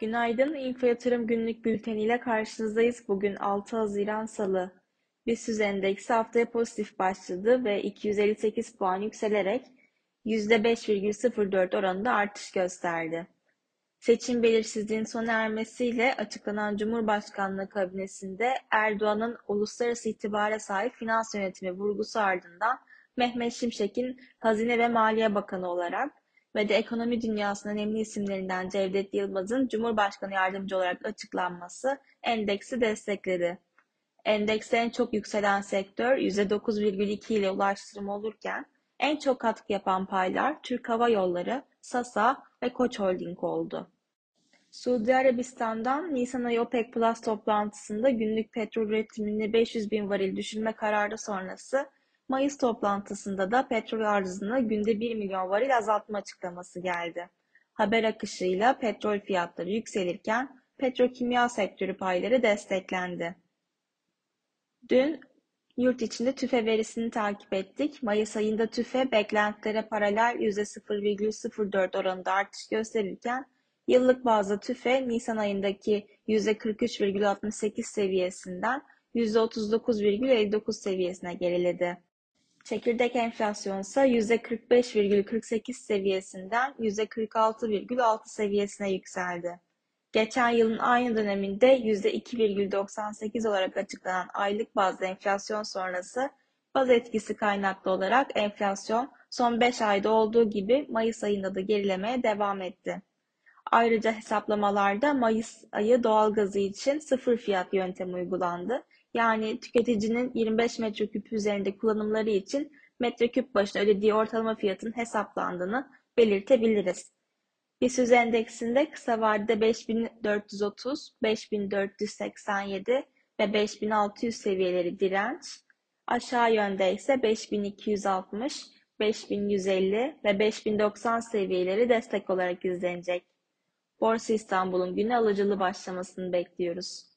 Günaydın, Info Yatırım Günlük Bülteni ile karşınızdayız. Bugün 6 Haziran Salı. BIST endeksi haftaya pozitif başladı ve 258 puan yükselerek %5,04 oranında artış gösterdi. Seçim belirsizliğin sona ermesiyle açıklanan Cumhurbaşkanlığı kabinesinde Erdoğan'ın uluslararası itibara sahip finans yönetimi vurgusu ardından Mehmet Şimşek'in Hazine ve Maliye Bakanı olarak ve de ekonomi dünyasının önemli isimlerinden Cevdet Yılmaz'ın Cumhurbaşkanı yardımcı olarak açıklanması endeksi destekledi. Endekse en çok yükselen sektör %9,2 ile ulaştırma olurken en çok katkı yapan paylar Türk Hava Yolları, Sasa ve Koç Holding oldu. Suudi Arabistan'dan Nisan ayı OPEC Plus toplantısında günlük petrol üretimini 500 bin varil düşürme kararı sonrası Mayıs toplantısında da petrol arzını günde 1 milyon varil azaltma açıklaması geldi. Haber akışıyla petrol fiyatları yükselirken petrokimya sektörü payları desteklendi. Dün yurt içinde tüfe verisini takip ettik. Mayıs ayında tüfe beklentilere paralel %0,04 oranında artış gösterirken yıllık bazda tüfe Nisan ayındaki %43,68 seviyesinden %39,59 seviyesine geriledi. Çekirdek enflasyon ise %45,48 seviyesinden %46,6 seviyesine yükseldi. Geçen yılın aynı döneminde %2,98 olarak açıklanan aylık bazda enflasyon sonrası baz etkisi kaynaklı olarak enflasyon son 5 ayda olduğu gibi Mayıs ayında da gerilemeye devam etti. Ayrıca hesaplamalarda Mayıs ayı doğalgazı için sıfır fiyat yöntemi uygulandı yani tüketicinin 25 metreküp üzerinde kullanımları için metreküp başına ödediği ortalama fiyatın hesaplandığını belirtebiliriz. BIST endeksinde kısa vadede 5430, 5487 ve 5600 seviyeleri direnç, aşağı yönde ise 5260, 5150 ve 5090 seviyeleri destek olarak izlenecek. Borsa İstanbul'un güne alıcılı başlamasını bekliyoruz.